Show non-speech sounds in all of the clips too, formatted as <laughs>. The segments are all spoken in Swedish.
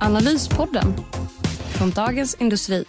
Analyspodden från Dagens Industri.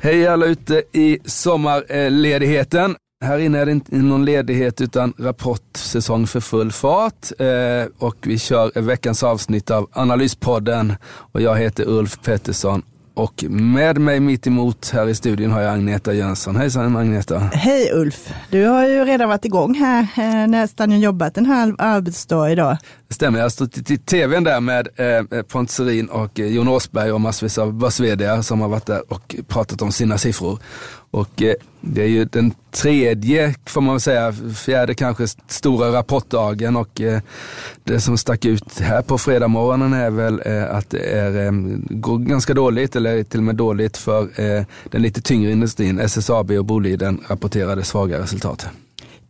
Hej alla ute i sommarledigheten. Här inne är det inte någon ledighet utan rapportsäsong för full fart. Eh, och vi kör veckans avsnitt av Analyspodden. Och jag heter Ulf Pettersson och med mig mitt emot här i studion har jag Agneta Jönsson. Hejsan Agneta! Hej Ulf! Du har ju redan varit igång här, eh, nästan jobbat en halv arbetsdag idag. Det stämmer, jag har stått i tvn där med eh, Pontus Serin och eh, Jon Åsberg och massvis av börs som har varit där och pratat om sina siffror. Och eh, det är ju den tredje, får man säga, fjärde kanske stora rapportdagen och eh, det som stack ut här på fredag morgonen är väl eh, att det är, går ganska dåligt eller till och med dåligt för den lite tyngre industrin. SSAB och Boliden rapporterade svaga resultat.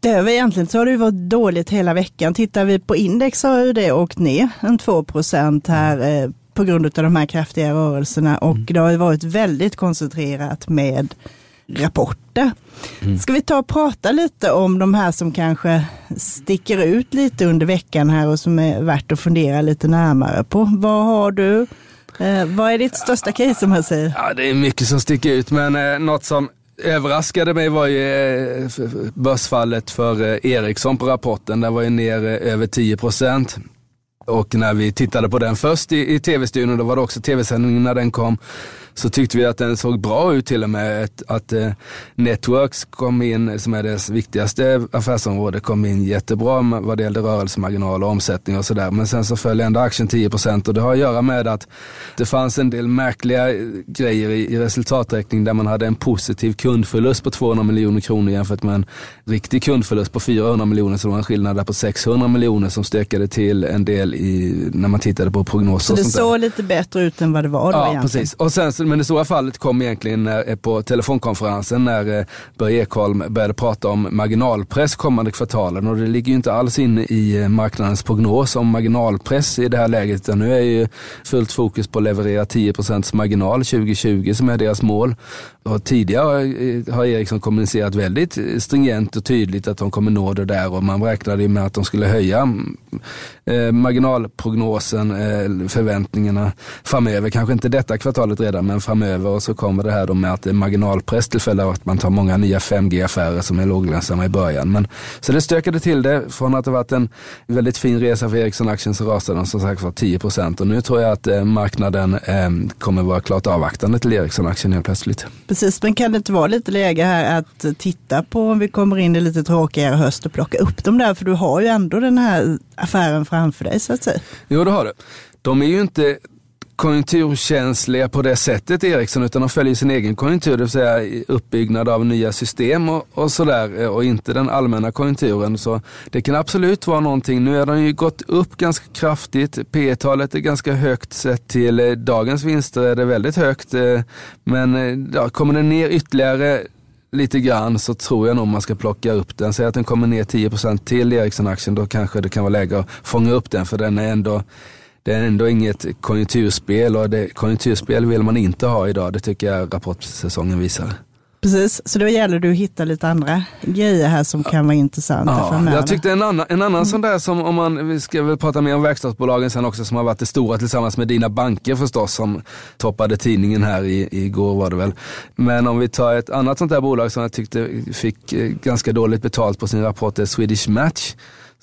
Det är egentligen så har det varit dåligt hela veckan. Tittar vi på index så har det åkt ner en 2% här på grund av de här kraftiga rörelserna och mm. det har varit väldigt koncentrerat med rapporter. Mm. Ska vi ta och prata lite om de här som kanske sticker ut lite under veckan här och som är värt att fundera lite närmare på. Vad har du? Eh, vad är ditt största case som jag säger? Ja, det är mycket som sticker ut, men eh, något som överraskade mig var ju eh, börsfallet för eh, Ericsson på rapporten. Den var ju ner eh, över 10 procent. Och när vi tittade på den först i, i tv-studion, då var det också tv-sändningen när den kom, så tyckte vi att den såg bra ut till och med. Att, att eh, Networks kom in, som är dess viktigaste affärsområde, kom in jättebra vad det gällde rörelsemarginal och omsättning och sådär. Men sen så föll ändå aktien 10% och det har att göra med att det fanns en del märkliga eh, grejer i, i resultaträkning där man hade en positiv kundförlust på 200 miljoner kronor jämfört med en riktig kundförlust på 400 miljoner. Så det var en skillnad där på 600 miljoner som stökade till en del i, när man tittade på prognoser. Så det såg lite bättre ut än vad det var då Ja, egentligen. precis. Och sen men det stora fallet kom egentligen när, på telefonkonferensen när eh, Börje Ekholm började prata om marginalpress kommande kvartalen och det ligger ju inte alls inne i eh, marknadens prognos om marginalpress i det här läget utan nu är ju fullt fokus på att leverera 10% marginal 2020 som är deras mål. Och tidigare har Ericsson kommunicerat väldigt stringent och tydligt att de kommer nå det där och man räknade ju med att de skulle höja mm, marginalprognosen, förväntningarna framöver. Kanske inte detta kvartalet redan men framöver och så kommer det här då med att det är marginalpress till följd av att man tar många nya 5G-affärer som är låglönsamma i början. Men, så det stökade till det från att det varit en väldigt fin resa för Ericsson-aktien så rasade den som sagt var 10 och nu tror jag att eh, marknaden eh, kommer vara klart avvaktande till Ericsson-aktien helt plötsligt. Precis, men kan det inte vara lite läge här att titta på om vi kommer in i lite tråkigare höst och plocka upp dem där? För du har ju ändå den här affären framför dig så att säga. Jo, det har du. De är ju inte konjunkturkänsliga på det sättet Ericsson utan de följer sin egen konjunktur, det vill säga uppbyggnad av nya system och, och sådär eh, och inte den allmänna konjunkturen. Så det kan absolut vara någonting. Nu har de ju gått upp ganska kraftigt. P talet är ganska högt sett till eh, dagens vinster är det väldigt högt. Eh, men ja, kommer den ner ytterligare lite grann så tror jag nog man ska plocka upp den. Säg att den kommer ner 10% till Ericsson-aktien, då kanske det kan vara läge att fånga upp den för den är ändå det är ändå inget konjunkturspel och det, konjunkturspel vill man inte ha idag. Det tycker jag rapportsäsongen visar. Precis, så då gäller det att hitta lite andra grejer här som kan vara intressanta ja, framöver. Jag tyckte en annan, en annan sån där som, om man, vi ska väl prata mer om verkstadsbolagen sen också, som har varit det stora tillsammans med dina banker förstås, som toppade tidningen här i, igår var det väl. Men om vi tar ett annat sånt där bolag som jag tyckte fick eh, ganska dåligt betalt på sin rapport, det är Swedish Match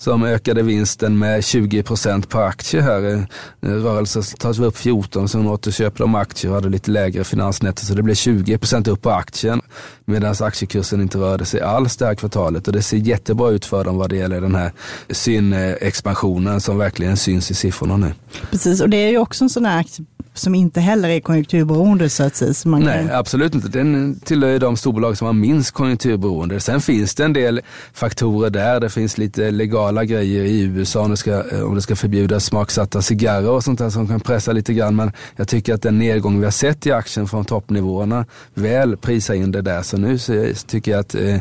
som ökade vinsten med 20% på aktier här. Eh, rörelsen tas upp 14 så hon återköpte de aktier och hade lite lägre finansnetto så det blev 20 upp på aktien. Medan aktiekursen inte rörde sig alls det här kvartalet och det ser jättebra ut för dem vad det gäller den här synexpansionen som verkligen syns i siffrorna nu. Precis och det är ju också en sån här som inte heller är konjunkturberoende så att säga. Så Nej, kan... absolut inte. Den tillhör de storbolag som har minst konjunkturberoende. Sen finns det en del faktorer där. Det finns lite legala grejer i USA om det ska, om det ska förbjudas smaksatta cigarrer och sånt där som kan pressa lite grann. Men jag tycker att den nedgång vi har sett i aktien från toppnivåerna väl prisar in det där. Så nu så tycker jag att eh,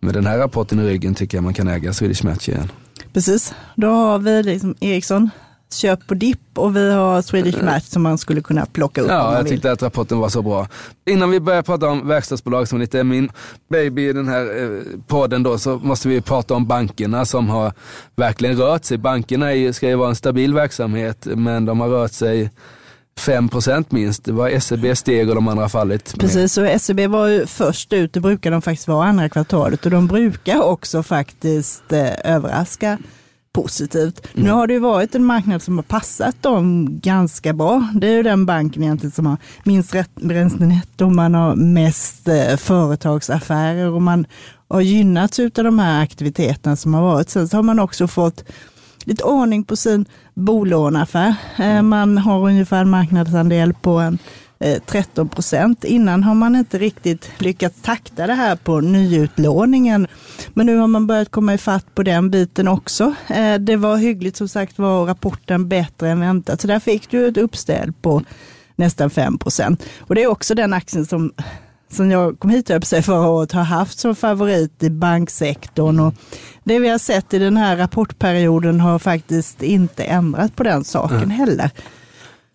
med den här rapporten i ryggen tycker jag man kan äga Swedish Match igen. Precis, då har vi liksom Ericsson, köp på dipp och vi har Swedish Match som man skulle kunna plocka upp. Ja, jag tyckte att rapporten var så bra. Innan vi börjar prata om verkstadsbolag som lite är min baby i den här eh, podden då så måste vi prata om bankerna som har verkligen rört sig. Bankerna är, ska ju vara en stabil verksamhet men de har rört sig 5% minst. Det var SEB steg och de andra fallit. Precis, och SEB var ju först ut. Det brukar de faktiskt vara andra kvartalet och de brukar också faktiskt eh, överraska positivt. Mm. Nu har det ju varit en marknad som har passat dem ganska bra. Det är ju den banken egentligen som har minst bränslenetto, man har mest eh, företagsaffärer och man har gynnats av de här aktiviteterna som har varit. Sen så har man också fått lite ordning på sin bolåneaffär. Eh, mm. Man har ungefär en marknadsandel på en 13 eh, procent. Innan har man inte riktigt lyckats takta det här på nyutlåningen. Men nu har man börjat komma ifatt på den biten också. Eh, det var hyggligt som sagt var rapporten bättre än väntat. Så där fick du ett uppställ på nästan 5 procent. Och det är också den aktien som som jag kom hit upp sig förra året har haft som favorit i banksektorn. Och det vi har sett i den här rapportperioden har faktiskt inte ändrat på den saken mm. heller.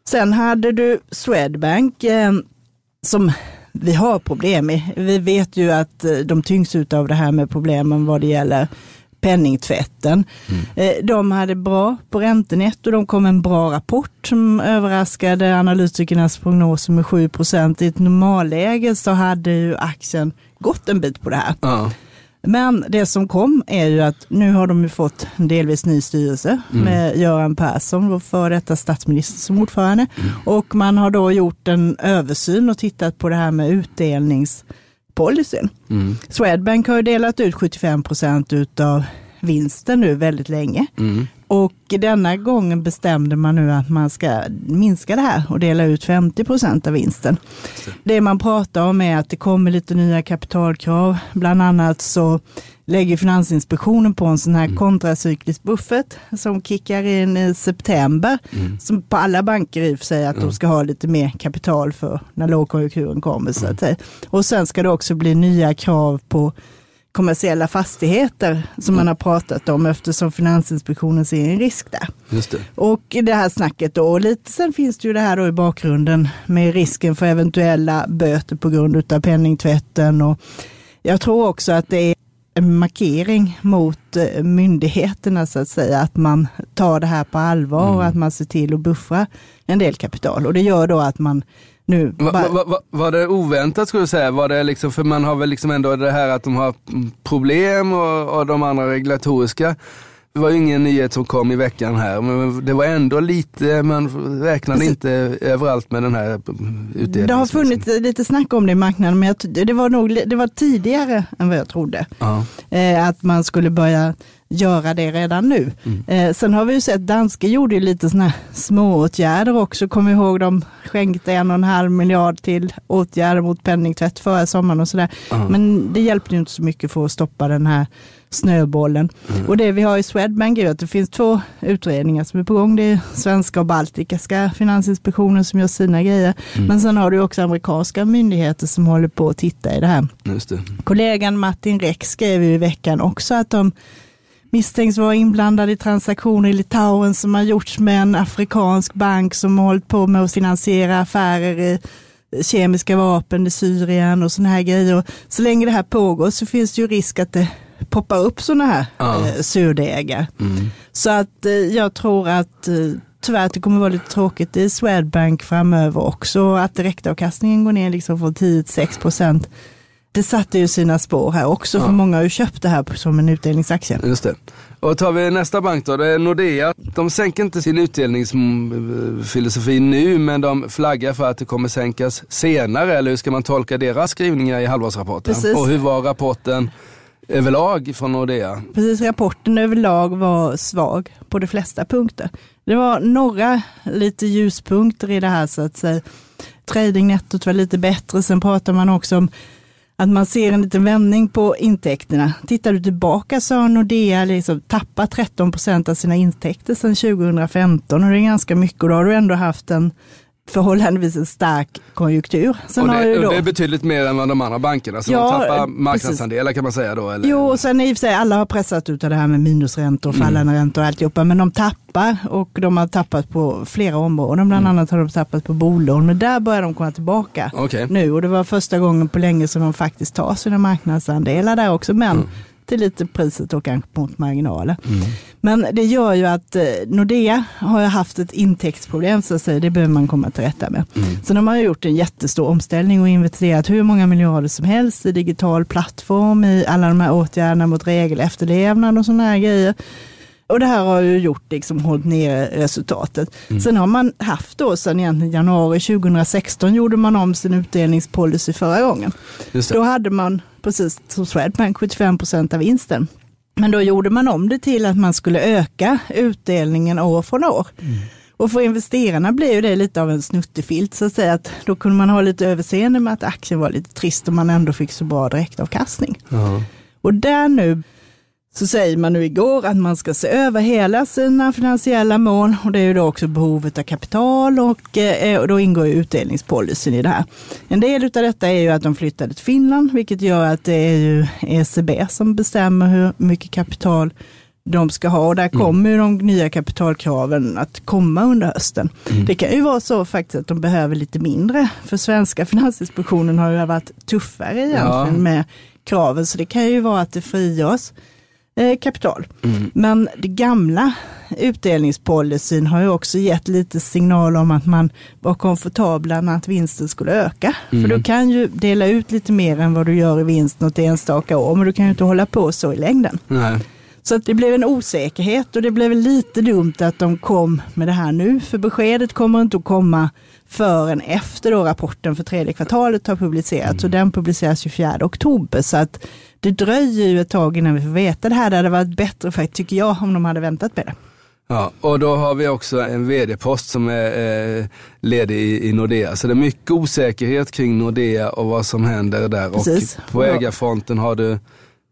Sen hade du Swedbank eh, som vi har problem med. Vi vet ju att eh, de tyngs ut av det här med problemen vad det gäller penningtvätten. Mm. Eh, de hade bra på räntenetto. De kom en bra rapport som överraskade analytikernas prognoser med 7 procent. I ett normalläge så hade ju aktien gått en bit på det här. Uh. Men det som kom är ju att nu har de ju fått en delvis ny styrelse mm. med Göran Persson, vår före detta statsminister som ordförande. Mm. Och man har då gjort en översyn och tittat på det här med utdelningspolicyn. Mm. Swedbank har ju delat ut 75 procent utav vinsten nu väldigt länge. Mm. Och denna gången bestämde man nu att man ska minska det här och dela ut 50 procent av vinsten. Det man pratar om är att det kommer lite nya kapitalkrav. Bland annat så lägger Finansinspektionen på en sån här mm. kontracyklisk buffert som kickar in i september. Mm. Som på alla banker i och för sig att mm. de ska ha lite mer kapital för när lågkonjunkturen kommer. Så att säga. Och sen ska det också bli nya krav på kommersiella fastigheter som man har pratat om eftersom Finansinspektionen ser en risk där. Just det. Och det här snacket då, och lite sen finns det ju det här då i bakgrunden med risken för eventuella böter på grund av penningtvätten och jag tror också att det är en markering mot eh, myndigheterna så att säga, att man tar det här på allvar mm. och att man ser till att buffra en del kapital och det gör då att man nu. Va, va, va, var det oväntat skulle du säga? Var det liksom, för man har väl liksom ändå det här att de har problem och, och de andra regulatoriska. Det var ju ingen nyhet som kom i veckan här, men det var ändå lite, man räknade Precis. inte överallt med den här utdelningen. Det har funnits lite snack om det i marknaden, men jag, det var nog det var tidigare än vad jag trodde. Ja. Eh, att man skulle börja göra det redan nu. Mm. Eh, sen har vi ju sett, Danske gjorde ju lite sådana smååtgärder också. Kom ihåg de skänkte en och en halv miljard till åtgärder mot penningtvätt förra sommaren och sådär. Mm. Men det hjälpte ju inte så mycket för att stoppa den här snöbollen. Mm. Och det vi har i Swedbank är att det finns två utredningar som är på gång. Det är svenska och baltiska finansinspektionen som gör sina grejer. Mm. Men sen har du också amerikanska myndigheter som håller på att titta i det här. Det. Kollegan Martin Rex skrev ju i veckan också att de misstänks vara inblandad i transaktioner i Litauen som har gjorts med en afrikansk bank som har hållit på med att finansiera affärer i kemiska vapen i Syrien och sådana här grejer. Och så länge det här pågår så finns det ju risk att det poppar upp sådana här ja. eh, surdegar. Mm. Så att eh, jag tror att eh, tyvärr att det kommer vara lite tråkigt i Swedbank framöver också. Att direktavkastningen går ner liksom från 10 till 6 procent det satte ju sina spår här också, för många har ju köpt det här som en utdelningsaktie. Just det. Och tar vi nästa bank då, det är Nordea. De sänker inte sin utdelningsfilosofi nu, men de flaggar för att det kommer sänkas senare. Eller hur ska man tolka deras skrivningar i halvårsrapporten? Precis. Och hur var rapporten? överlag från Nordea? Precis, rapporten överlag var svag på de flesta punkter. Det var några lite ljuspunkter i det här så att säga. Tradingnettot var lite bättre, sen pratar man också om att man ser en liten vändning på intäkterna. Tittar du tillbaka så har Nordea liksom tappat 13 procent av sina intäkter sedan 2015 och det är ganska mycket och då har du ändå haft en förhållandevis en stark konjunktur. Sen och, det, då... och det är betydligt mer än vad de andra bankerna, så ja, de tappar marknadsandelar precis. kan man säga då? Eller? Jo, och sen i och för sig alla har pressat ut av det här med minusräntor och fallande mm. räntor och alltihopa, men de tappar och de har tappat på flera områden, bland mm. annat har de tappat på bolån, men där börjar de komma tillbaka okay. nu och det var första gången på länge som de faktiskt tar sina marknadsandelar där också, men mm till lite priset och kanske mot marginaler. Mm. Men det gör ju att eh, Nordea har haft ett intäktsproblem, så att säga. det behöver man komma till rätta med. Mm. Så de har gjort en jättestor omställning och investerat hur många miljarder som helst i digital plattform, i alla de här åtgärderna mot regelefterlevnad och sådana här grejer. Och det här har ju gjort, liksom hållit ner resultatet. Mm. Sen har man haft då, sedan egentligen januari 2016 gjorde man om sin utdelningspolicy förra gången. Då hade man, precis som Swedbank, 75 procent av vinsten. Men då gjorde man om det till att man skulle öka utdelningen år från år. Mm. Och för investerarna blev det lite av en snuttefilt, så att säga. Att då kunde man ha lite överseende med att aktien var lite trist och man ändå fick så bra direktavkastning. Uh -huh. Och där nu så säger man nu igår att man ska se över hela sina finansiella mål och det är ju då också behovet av kapital och, eh, och då ingår utdelningspolicyn i det här. En del av detta är ju att de flyttade till Finland, vilket gör att det är ju ECB som bestämmer hur mycket kapital de ska ha och där mm. kommer ju de nya kapitalkraven att komma under hösten. Mm. Det kan ju vara så faktiskt att de behöver lite mindre, för svenska Finansinspektionen har ju varit tuffare egentligen ja. med kraven, så det kan ju vara att det frigörs eh, kapital. Mm. Men det gamla utdelningspolicyn har ju också gett lite signal om att man var komfortabla med att vinsten skulle öka. Mm. För du kan ju dela ut lite mer än vad du gör i vinst något enstaka år, men du kan ju inte hålla på så i längden. Nej. Så att det blev en osäkerhet och det blev lite dumt att de kom med det här nu, för beskedet kommer inte att komma förrän efter då rapporten för tredje kvartalet har publicerats mm. och den publiceras 24 oktober. Så att det dröjer ju ett tag innan vi får veta det här. Det hade varit bättre, för, tycker jag, om de hade väntat med det. Ja, och då har vi också en vd-post som är eh, ledig i, i, Nordea. Så det är mycket osäkerhet kring Nordea och vad som händer där. Precis. Och på ägarfronten har du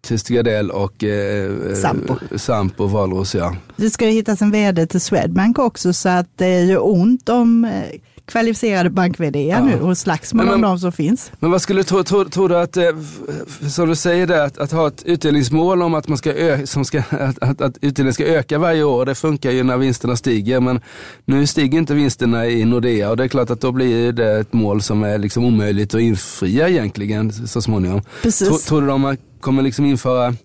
Christer Gardell och eh, eh Sampo. Sampo Valros. Ja. Det ska ju hittas en vd till Swedbank också så att det är ju ont om eh, kvalificerade bank ja. nu och slagsmål om de som finns. Men vad skulle du tro, tro, du att, eh, som du säger där, att, att, ha ett utdelningsmål om att, man ska, ö, som ska <laughs> att, att, att utdelningen ska öka varje år, det funkar ju när vinsterna stiger. Men nu stiger inte vinsterna i Nordea och det är klart att då blir det ett mål som är liksom omöjligt att infria egentligen så småningom. Precis. Tror, tror du de kommer liksom införa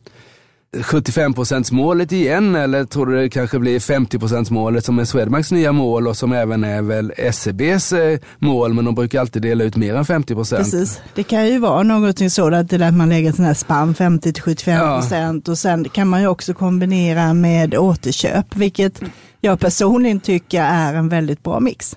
75% målet igen eller tror du det kanske blir 50 målet som är Swedbanks nya mål och som även är väl SEBs eh, mål men de brukar alltid dela ut mer än 50% Precis, det kan ju vara någonting sådant att man lägger sån här spann 50 75 ja. och sen kan man ju också kombinera med återköp vilket jag personligen tycker är en väldigt bra mix.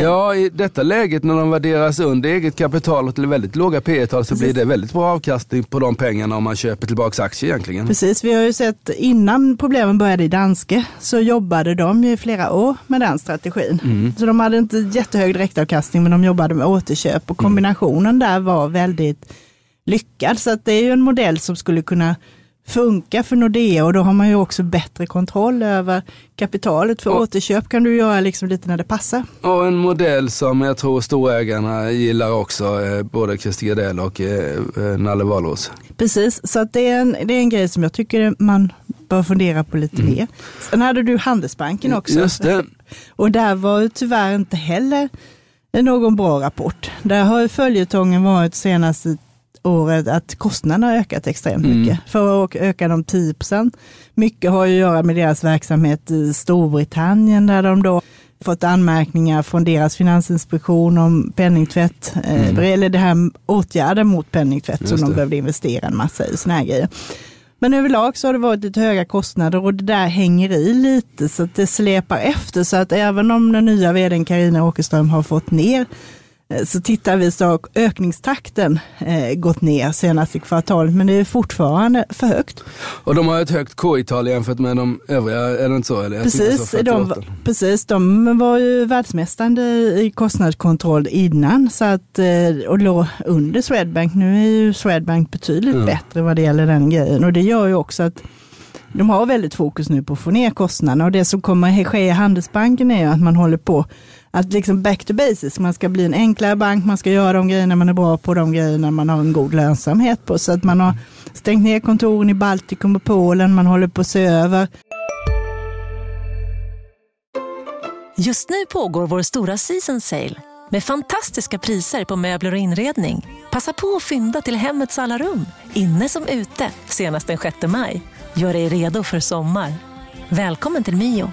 Ja, i detta läget när de värderas under eget kapital till väldigt låga P tal så Precis. blir det väldigt bra avkastning på de pengarna om man köper tillbaka aktier egentligen. Precis, vi har ju sett innan problemen började i Danske så jobbade de i flera år med den strategin. Mm. Så de hade inte jättehög direktavkastning men de jobbade med återköp och kombinationen mm. där var väldigt lyckad. Så att det är ju en modell som skulle kunna funka för Nordea och då har man ju också bättre kontroll över kapitalet. För och, återköp kan du göra liksom lite när det passar. Och en modell som jag tror storägarna gillar också, eh, både Christer Gardell och eh, eh, Nalle Wahlroos. Precis, så det, är en, det är en grej som jag tycker man bör fundera på lite mm. mer. Sen hade du Handelsbanken också. Just det. <laughs> Och där var tyvärr inte heller någon bra rapport. Där har följetongen varit senaste året att kostnaderna har ökat extremt mm. mycket. Förra året ökade de 10 procent. Mycket har ju att göra med deras verksamhet i Storbritannien där de då fått anmärkningar från deras finansinspektion om penningtvätt, eh, mm. eller det här åtgärder mot penningtvätt Just som de behövde investera en massa i, såna här grejer. Men överlag så har det varit lite höga kostnader och det där hänger i lite så att det släpar efter. Så att även om den nya vdn Karina Åkerström har fått ner så tittar vi så har ökningstakten eh, gått ner senaste kvartalet, men det är fortfarande för högt. Och de har ett högt K-tal jämfört med de övriga, är det inte så? Eller? Precis, så de, precis, de var ju världsmästande i kostnadskontroll innan så att, eh, och låg under Swedbank. Nu är ju Swedbank betydligt mm. bättre vad det gäller den grejen och det gör ju också att de har väldigt fokus nu på att få ner kostnaderna och det som kommer att ske i Handelsbanken är att man håller på att liksom back to basics, man ska bli en enklare bank, man ska göra de grejerna man är bra på, de grejerna man har en god lönsamhet på. Så att man har stängt ner kontoren i Baltikum och Polen, man håller på att se över. Just nu pågår vår stora season sale med fantastiska priser på möbler och inredning. Passa på att fynda till hemmets alla rum, inne som ute, senast den 6 maj. Gör dig redo för sommar. Välkommen till Mio.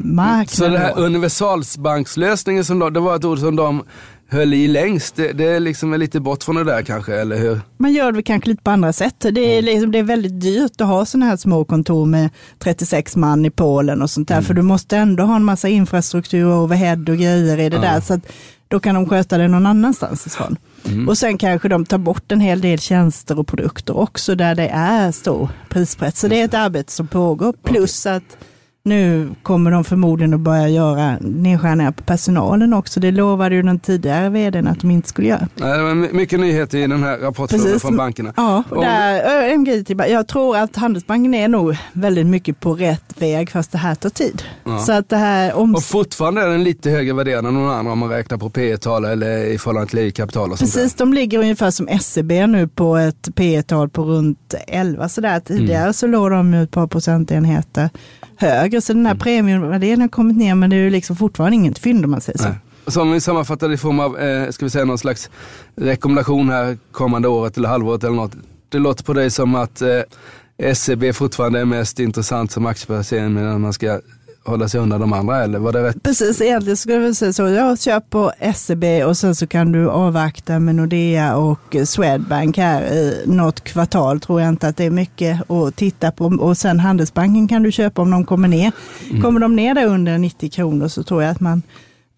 kärnmarknader. Så den här universalbankslösningen, som de, det var ett ord som de höll i längst. Det, det är liksom lite bort från det där kanske, eller hur? Man gör det kanske lite på andra sätt. Det är, liksom, det är väldigt dyrt att ha sådana här små kontor med 36 man i Polen och sånt där, mm. för du måste ändå ha en massa infrastruktur och overhead och grejer i det ja. där. Så att då kan de sköta det någon annanstans ifrån. Mm. Och sen kanske de tar bort en hel del tjänster och produkter också där det är stor prispress. Så det är ett arbete som pågår. Plus att nu kommer de förmodligen att börja göra nedskärningar på personalen också. Det lovade ju den tidigare vdn att de inte skulle göra. Det var mycket nyheter i den här rapporten från bankerna. Ja, och där, grej till. Jag tror att Handelsbanken är nog väldigt mycket på rätt väg fast det här tar tid. Ja. Så att det här om... Och fortfarande är den lite högre värderad än någon annan om man räknar på P tal eller i förhållande till eget kapital. Och sånt Precis, de ligger ungefär som SEB nu på ett P tal på runt 11 sådär. Tidigare mm. så låg de ett par procentenheter högre. Så den här mm. premiumvärderingen har kommit ner men det är ju liksom fortfarande inget fynd om man säger så. Nej. Så om vi sammanfattar i form av, eh, ska vi säga någon slags rekommendation här kommande året eller halvåret eller något. Det låter på dig som att eh, SEB fortfarande är mest intressant som aktieplacering medan man ska hålla sig undan de andra eller var det rätt? Precis, egentligen skulle jag säga så. Jag kör på SEB och sen så kan du avvakta med Nordea och Swedbank här i något kvartal. Tror jag inte att det är mycket att titta på. Och sen Handelsbanken kan du köpa om de kommer ner. Mm. Kommer de ner där under 90 kronor så tror jag att man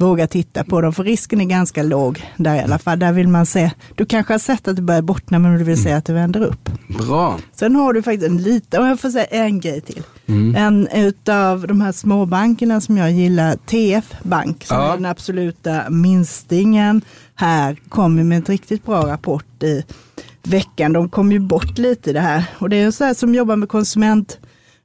våga titta på dem, för risken är ganska låg där i alla fall. Där vill man se, du kanske har sett att det börjar bottna, men du vill se att det vänder upp. Bra. Sen har du faktiskt en liten, om jag får säga en grej till. Mm. En utav de här småbankerna som jag gillar, TF Bank, som ja. är den absoluta minstingen här, kommer med ett riktigt bra rapport i veckan. De kom ju bort lite i det här. Och det är så här som jobbar med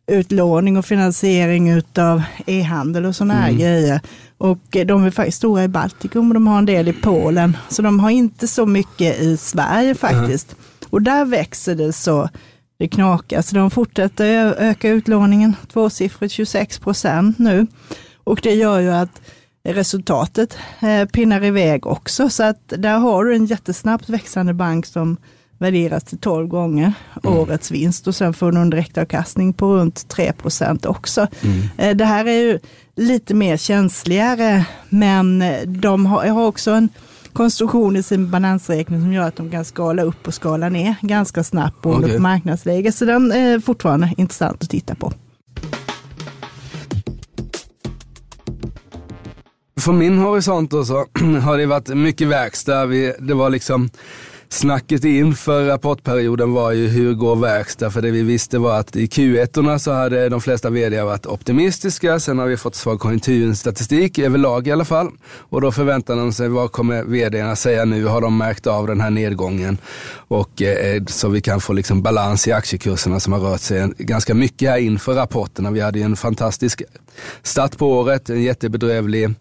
konsumentutlåning och finansiering utav e-handel och sådana här mm. grejer. Och de är faktiskt stora i Baltikum och de har en del i Polen. Så de har inte så mycket i Sverige faktiskt. Mm. Och där växer det så det knakar. Så de fortsätter öka utlåningen, tvåsiffrigt 26 procent nu. Och det gör ju att resultatet eh, pinnar iväg också. Så att där har du en jättesnabbt växande bank som värderas till 12 gånger mm. årets vinst och sen får du en direktavkastning på runt 3 procent också. Mm. Eh, det här är ju lite mer känsligare men de har, har också en konstruktion i sin balansräkning som gör att de kan skala upp och skala ner ganska snabbt beroende okay. på marknadsläge. Så den är fortfarande intressant att titta på. Från min horisont då så <clears throat> har det varit mycket verkstad. det var liksom snacket inför rapportperioden var ju hur går verkstad? För det vi visste var att i Q1 så hade de flesta vd varit optimistiska. Sen har vi fått svag konjunkturstatistik överlag i alla fall. Och då förväntar de sig, vad kommer vdarna säga nu? Har de märkt av den här nedgången? Och eh, så vi kan få liksom balans i aktiekurserna som har rört sig ganska mycket här inför rapporterna. Vi hade ju en fantastisk start på året, en jättebedrövlig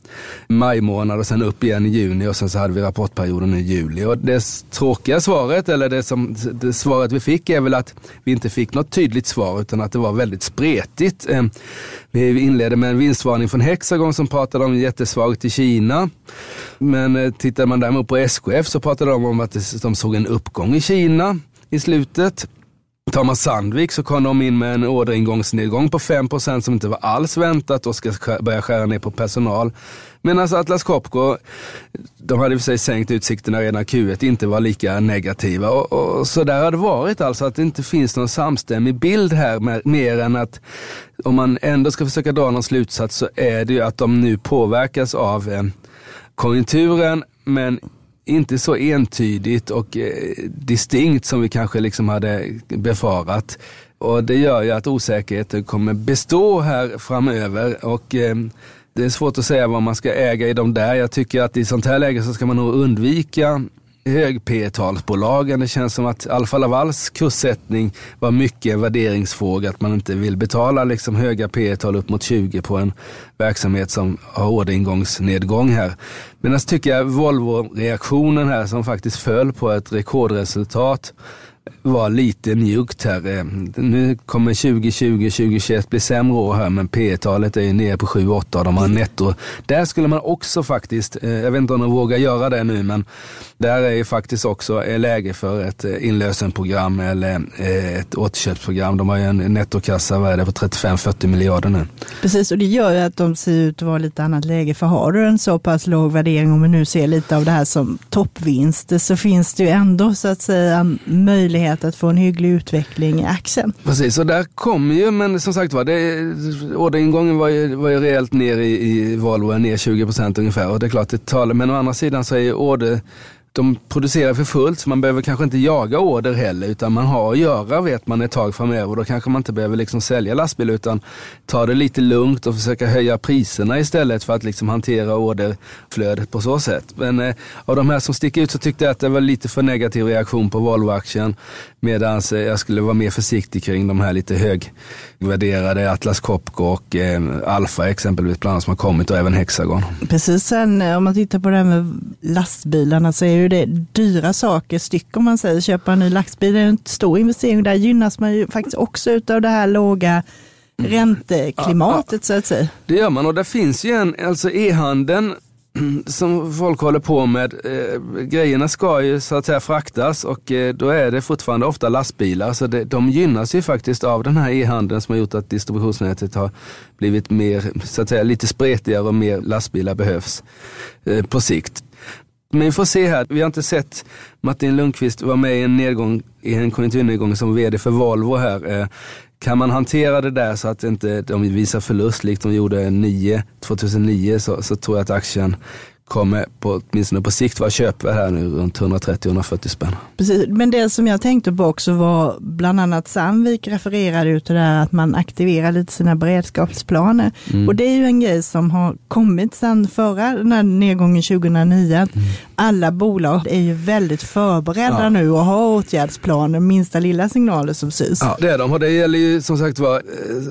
majmånad och sen upp igen i juni och sen så hade vi rapportperioden i juli. Och det tråkiga svaret, eller det, som, det svaret vi fick är väl att vi inte fick något tydligt svar utan att det var väldigt spretigt. Eh, vi inledde med en vinstvarning från Hexagon som pratade om jättesvagt i Kina. Men eh, tittar man däremot på SKF så pratade de om att de såg en uppgång i Kina. i slutet. Tar man Sandvik så kom de in med en orderingångsnedgång på 5% som inte var alls väntat och ska börja skära ner på personal. Medan alltså Atlas Copco, de hade i och för sig sänkt utsikterna redan Q1, inte var lika negativa. Och, och, så där har det varit alltså, att det inte finns någon samstämmig bild här, med, mer än att om man ändå ska försöka dra någon slutsats så är det ju att de nu påverkas av eh, konjunkturen, men inte så entydigt och eh, distinkt som vi kanske liksom hade befarat. Och det gör ju att osäkerheten kommer bestå här framöver. Och eh, det är svårt att säga vad man ska äga i de där. Jag tycker att i sånt här läge så ska man nog undvika hög P talsbolagen Det känns som att Alfa Lavals kurssättning var mycket en värderingsfråga. Att man inte vill betala liksom höga P tal upp mot 20 på en verksamhet som har orderingångsnedgång här. Medan tycker jag Volvo-reaktionen här som faktiskt föll på ett rekordresultat var lite mjukt här. Eh, nu kommer 2020, 2021 bli sämre år här men P talet är ju nere på 7-8 och de har netto. Där skulle man också faktiskt, eh, jag vet inte om de vågar göra det nu men där är ju faktiskt också läge för ett eh, inlösenprogram eller ett återköpsprogram. De har ju en nettokassa, vad är det, på 35-40 miljarder nu. Precis och det gör ju att de ser ut att vara lite annat läge. För har du en så pass låg värdering, om vi nu ser lite av det här som toppvinster, så finns det ju ändå så att säga möjlighet möjlighet att få en hygglig utveckling i axeln. Precis, och där kommer ju, men som sagt var, orderingången var ju, var ju rejält ner i, i Volvo, ner 20 procent ungefär. Och det är klart, det talar, men å andra sidan så är ju order de producerar för fullt så man behöver kanske inte jaga order heller utan man har att göra vet man ett tag framöver och då kanske man inte behöver liksom sälja lastbil utan ta det lite lugnt och försöka höja priserna istället för att liksom hantera orderflödet på så sätt. Men eh, av de här som sticker ut så tyckte jag att det var lite för negativ reaktion på Volvo-aktien medan eh, jag skulle vara mer försiktig kring de här lite högvärderade Atlas Copco och eh, Alfa exempelvis bland annat som har kommit och även Hexagon. Precis, sen eh, om man tittar på det här med lastbilarna så är ju det dyra saker, styck om man säger. Köpa en ny lastbil är en stor investering. Där gynnas man ju faktiskt också av det här låga ränteklimatet ja, ja. så att säga. Det gör man och det finns ju en, alltså e-handeln <clears throat> som folk håller på med. Eh, grejerna ska ju så att säga fraktas och eh, då är det fortfarande ofta lastbilar. Så det, de gynnas ju faktiskt av den här e-handeln som har gjort att distributionsnätet har blivit mer, så att säga lite spretigare och mer lastbilar behövs eh, på sikt. Men vi får se här, vi har inte sett Martin Lundqvist vara med i en nedgång, i en konjunkturnedgång som vd för Volvo här. Eh, kan man hantera det där så att inte de visar förlust likt de gjorde 9, 2009 så, så tror jag att aktien kommer på, åtminstone på sikt vara köpvärd här nu runt 130-140 spänn. Precis, men det som jag tänkte på också var bland annat Sandvik refererade ut det där att man aktiverar lite sina beredskapsplaner. Mm. Och det är ju en grej som har kommit sedan förra den här nedgången 2009. Mm. Alla bolag är ju väldigt förberedda ja. nu och har åtgärdsplaner, minsta lilla signaler som syns. Ja, det är de och det gäller ju som sagt var,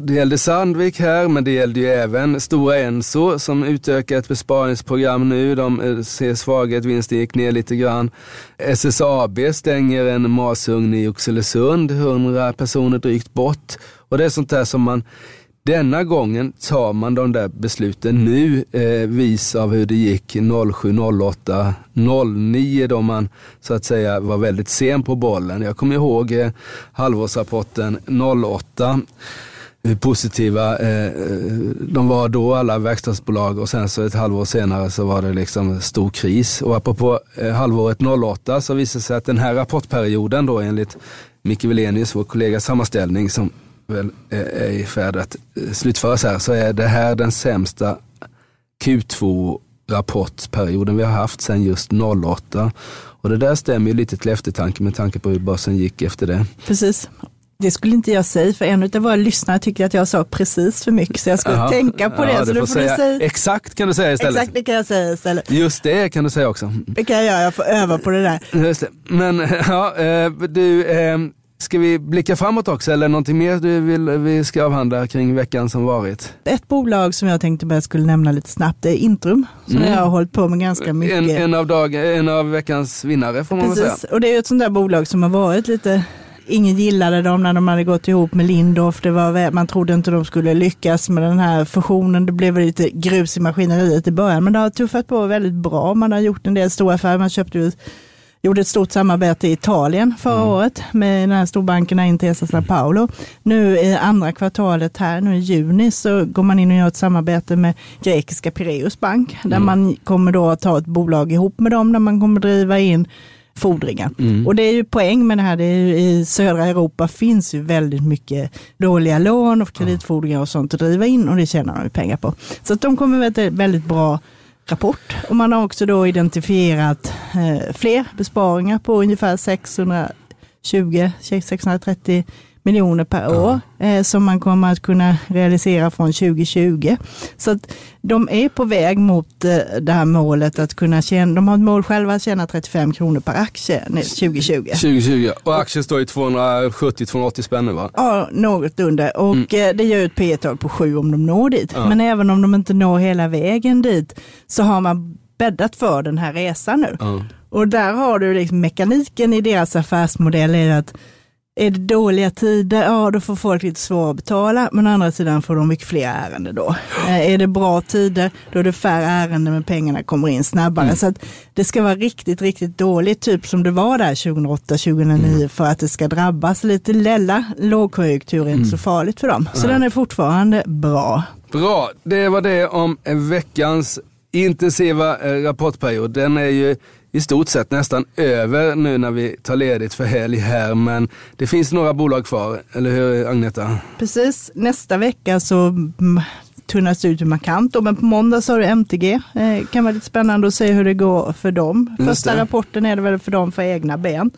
det gällde Sandvik här men det gällde ju även Stora Enso som utökar ett besparingsprogram nu de eh, ser svaghet, vinsten gick ner lite grann. SSAB stänger en masugn i Oxelösund, 100 personer drygt bort. Och det är sånt där som man denna gången tar man de där besluten nu, eh, vis av hur det gick 07, 08, 09 då man så att säga var väldigt sen på bollen. Jag kommer ihåg eh, halvårsrapporten 08 hur positiva eh, de var då, alla verkstadsbolag och sen så ett halvår senare så var det liksom stor kris. Och apropå eh, halvåret 08 så visade det sig att den här rapportperioden då enligt Micke Wilenius, vår kollega sammanställning som väl är i färd att eh, slutföras här, så är det här den sämsta Q2 rapportperioden vi har haft sedan just 08. Och det där stämmer ju lite till eftertanke med tanke på hur börsen gick efter det. Precis. Det skulle inte jag säga, för en av våra lyssnare tycker att jag sa precis för mycket, så jag ska Aha. tänka på det. Ja, så du får säga, säga, exakt kan du säga istället. Exakt det kan jag säga istället. Just det kan du säga också. Det kan jag göra, jag får öva på det där. Just det. Men <laughs> ja, eh, du, eh, ska vi blicka framåt också eller någonting mer du vill vi ska avhandla kring veckan som varit? Ett bolag som jag tänkte bara skulle nämna lite snabbt är Intrum, som mm. jag har hållit på med ganska mycket. En, en, av, dag, en av veckans vinnare får man Precis. väl säga. och det är ett sånt där bolag som har varit lite ingen gillade dem när de hade gått ihop med Lindorff. Det var, man trodde inte de skulle lyckas med den här fusionen. Det blev lite grus i maskineriet i början, men det har tuffat på väldigt bra. Man har gjort en del stora affärer. Man köpte ut gjorde ett stort samarbete i Italien förra Mm. året med den här storbankerna Intesa San Paolo. Nu i andra kvartalet här, nu i juni, så går man in och gör ett samarbete med grekiska Pireus Bank, där Mm. man kommer då att ta ett bolag ihop med dem, där man kommer driva in fordringar. Mm. Och det är ju poäng med det här, det är ju, i södra Europa finns ju väldigt mycket dåliga lån och kreditfordringar och sånt att driva in och det tjänar de ju pengar på. Så att de kommer med ett väldigt bra rapport. Och man har också då identifierat eh, fler besparingar på ungefär 620-630 miljoner per år eh, som man kommer att kunna realisera från 2020. Så att de är på väg mot eh, det här målet att kunna tjäna, de har ett mål själva att tjäna 35 kronor per aktie nu 2020. 2020 och aktien står i 270-280 spänn va? Ja, något under. Och eh, det gör ett P tal på 7 om de når dit. Ja. Men även om de inte når hela vägen dit så har man bäddat för den här resan nu. Ja. Och där har du liksom mekaniken i deras affärsmodell är att är det dåliga tider, ja då får folk lite svårare att betala, men å andra sidan får de mycket fler ärenden då. Eh, är det bra tider, då är det färre ärenden men pengarna kommer in snabbare. Så att det ska vara riktigt, riktigt dåligt, typ som det var där 2008-2009 för att det ska drabbas lite lälla. Lågkonjunktur är inte så farligt för dem. Så den är fortfarande bra. Bra, det var det om veckans intensiva eh, rapportperiod. Den är ju i stort sett nästan över nu när vi tar ledigt för helg här, men det finns några bolag kvar, eller hur Agneta? Precis, nästa vecka så mm, tunnas det ut markant. Men på måndag så har du MTG. Eh, kan vara lite spännande att se hur det går för dem. Första rapporten är det väl för dem för egna ben.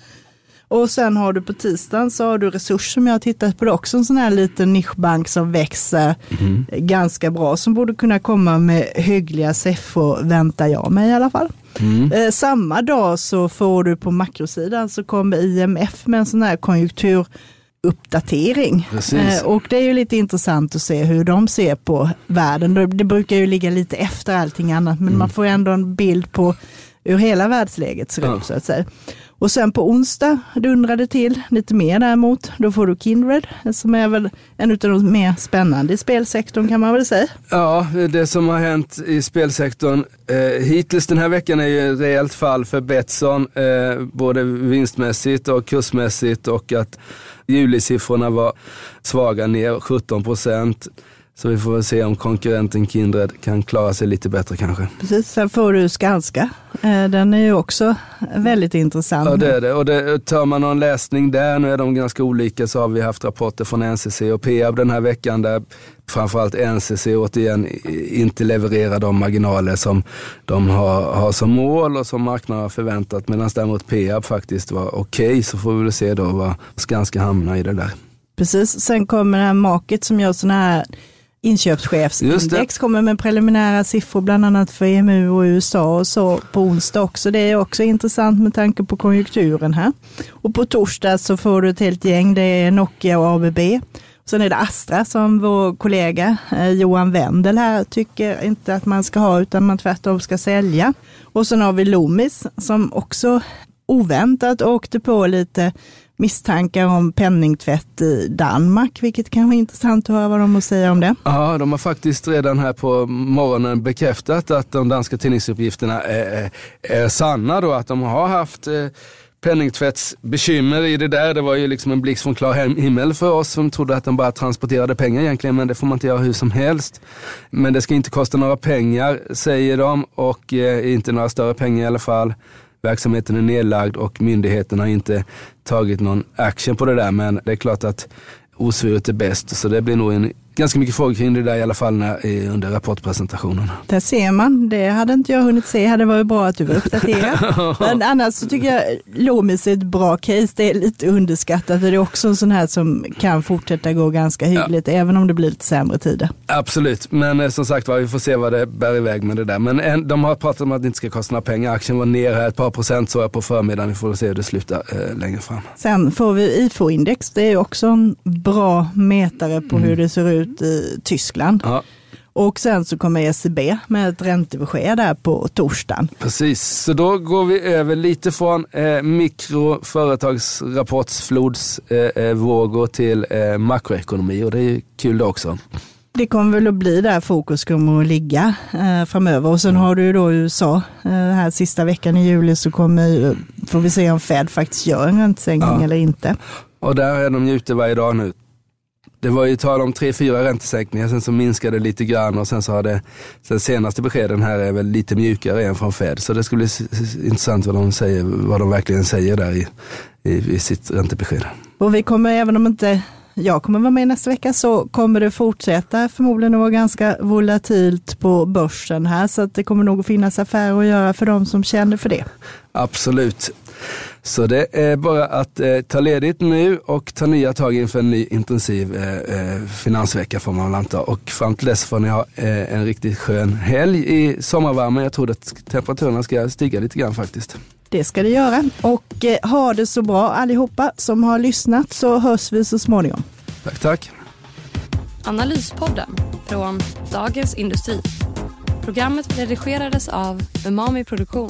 Och sen har du på tisdagen så har du Resurs som jag har tittat på. Det också en sån här liten nischbank som växer Mhm. ganska bra. Som borde kunna komma med hyggliga siffror väntar jag mig i alla fall. Mm. Eh, samma dag så får du på makrosidan så kommer IMF med en sån här konjunkturuppdatering. Eh, och det är ju lite intressant att se hur de ser på världen. Det, det brukar ju ligga lite efter allting annat men man får ändå en bild på hur hela världsläget ser Ja. ut så att säga. Och sen på onsdag dundrar det till lite mer däremot. Då får du Kindred som är väl en av de mer spännande i spelsektorn kan man väl säga. Ja, det som har hänt i spelsektorn eh, hittills den här veckan är ju ett rejält fall för Betsson, eh, både vinstmässigt och kursmässigt och att julisiffrorna var svaga ner 17 procent. Så vi får väl se om konkurrenten Kindred kan klara sig lite bättre kanske. Precis, sen får du Skanska. Eh, Den är ju också väldigt intressant. Ja det är det. Och det, tar man någon läsning där, nu är de ganska olika, så har vi haft rapporter från NCC och Peab den här veckan där framförallt NCC återigen inte levererar de marginaler som de har, har som mål och som marknaden har förväntat. Medan däremot Peab faktiskt var okej, så får vi väl se då vad Skanska hamnar i det där. Precis, sen kommer det här Market som gör sådana här inköpschefsindex, kommer med preliminära siffror bland annat för EMU och USA och så på onsdag också. Det är också intressant med tanke på konjunkturen här. Och på torsdag så får du ett helt gäng, det är Nokia och ABB. Sen är det Astra som vår kollega eh, Johan Wendel här tycker inte att man ska ha utan man tvärtom ska sälja. Och sen har vi Loomis som också oväntat åkte på lite misstankar om penningtvätt i Danmark, vilket kan vara intressant att höra vad de har att säga om det. Ja, de har faktiskt redan här på morgonen bekräftat att de danska tidningsuppgifterna är, är sanna då, att de har haft eh, penningtvättsbekymmer i det där. Det var ju liksom en blixt från klar himmel för oss som trodde att de bara transporterade pengar egentligen, men det får man inte göra hur som helst. Men det ska inte kosta några pengar, säger de, och eh, inte några större pengar i alla fall. Verksamheten är nedlagd och myndigheten har inte tagit någon action på det där, men det är klart att osvuret är bäst, så det blir nog en, ganska mycket frågor kring det där i alla fall när, i- under rapportpresentationen. Där ser man, det hade inte jag hunnit se, hade varit bra att du var uppdaterad. <laughs> Men annars så tycker jag Loomis är ett bra case, det är lite underskattat. Det är också en sån här som kan fortsätta gå ganska hyggligt, även om det blir lite sämre tider. Absolut, men eh, som sagt var, vi får se vad det bär iväg med det där. Men en, de har pratat om att det inte ska kosta några pengar. Aktien var ner här ett par procent så jag på förmiddagen. Vi får se hur det slutar eh, längre fram. Sen får vi IFO-index, det är också en bra mätare på hur det ser ut i Tyskland. Ja, Och sen så kommer ECB med ett räntebesked där på torsdagen. precis. Så då går vi över lite från eh, mikro företagsrapportsflods eh, eh, till eh, makroekonomi och det är kul det också. Det kommer väl att bli där fokus kommer att ligga eh, framöver. Och sen har du ju då USA, eh, här sista veckan i juli så kommer ju får vi se om Fed faktiskt gör en räntesänkning Ja. eller inte. Och där är de ute varje dag nu. Det var ju tal om tre, fyra räntesänkningar, sen så minskade det lite grann och sen så har det, den senaste beskeden här är väl lite mjukare än från Fed. Så det ska bli intressant vad de, säger, vad de verkligen säger där i, i, i sitt räntebesked. Och vi kommer, även om inte jag kommer vara med nästa vecka, så kommer det fortsätta förmodligen att vara ganska volatilt på börsen här. Så att det kommer nog att finnas affärer att göra för de som känner för det. Absolut. Så det är bara att eh, ta ledigt nu och ta nya tag inför en ny intensiv eh, eh, finansvecka får man väl anta. Och fram till dess får ni ha eh, en riktigt skön helg i sommarvärmen. Jag tror att temperaturerna ska stiga lite grann faktiskt. Det ska det göra. Och eh, ha det så bra allihopa som har lyssnat så hörs vi så småningom. Tack, tack. Analyspodden från Dagens Industri. Programmet redigerades av Umami Produktion.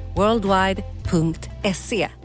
worldwide.se